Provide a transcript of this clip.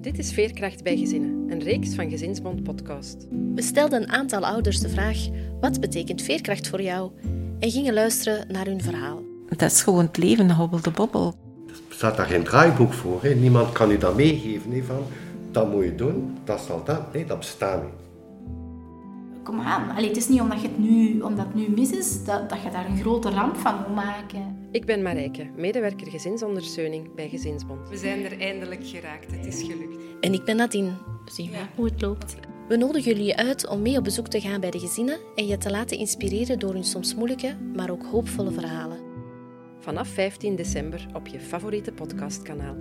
Dit is Veerkracht bij Gezinnen, een reeks van Gezinsbond podcast. We stelden een aantal ouders de vraag: wat betekent veerkracht voor jou? En gingen luisteren naar hun verhaal. Dat is gewoon het leven, hobbel de bobbel. Er staat daar geen draaiboek voor. Hè. Niemand kan u dat meegeven. Hè, van, dat moet je doen, dat zal dat. Nee, dat bestaat niet. Kom aan, Allee, het is niet omdat, je het nu, omdat het nu mis is, dat, dat je daar een grote ramp van moet maken. Ik ben Marijke, medewerker gezinsondersteuning bij Gezinsbond. We zijn er eindelijk geraakt, het is gelukt. En ik ben Nadine. Zien we hoe het loopt. We nodigen jullie uit om mee op bezoek te gaan bij de gezinnen en je te laten inspireren door hun soms moeilijke, maar ook hoopvolle verhalen. Vanaf 15 december op je favoriete podcastkanaal.